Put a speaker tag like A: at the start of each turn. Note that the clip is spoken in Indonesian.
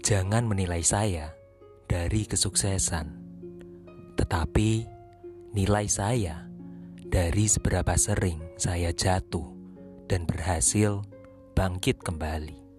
A: Jangan menilai saya dari kesuksesan, tetapi nilai saya dari seberapa sering saya jatuh dan berhasil bangkit kembali.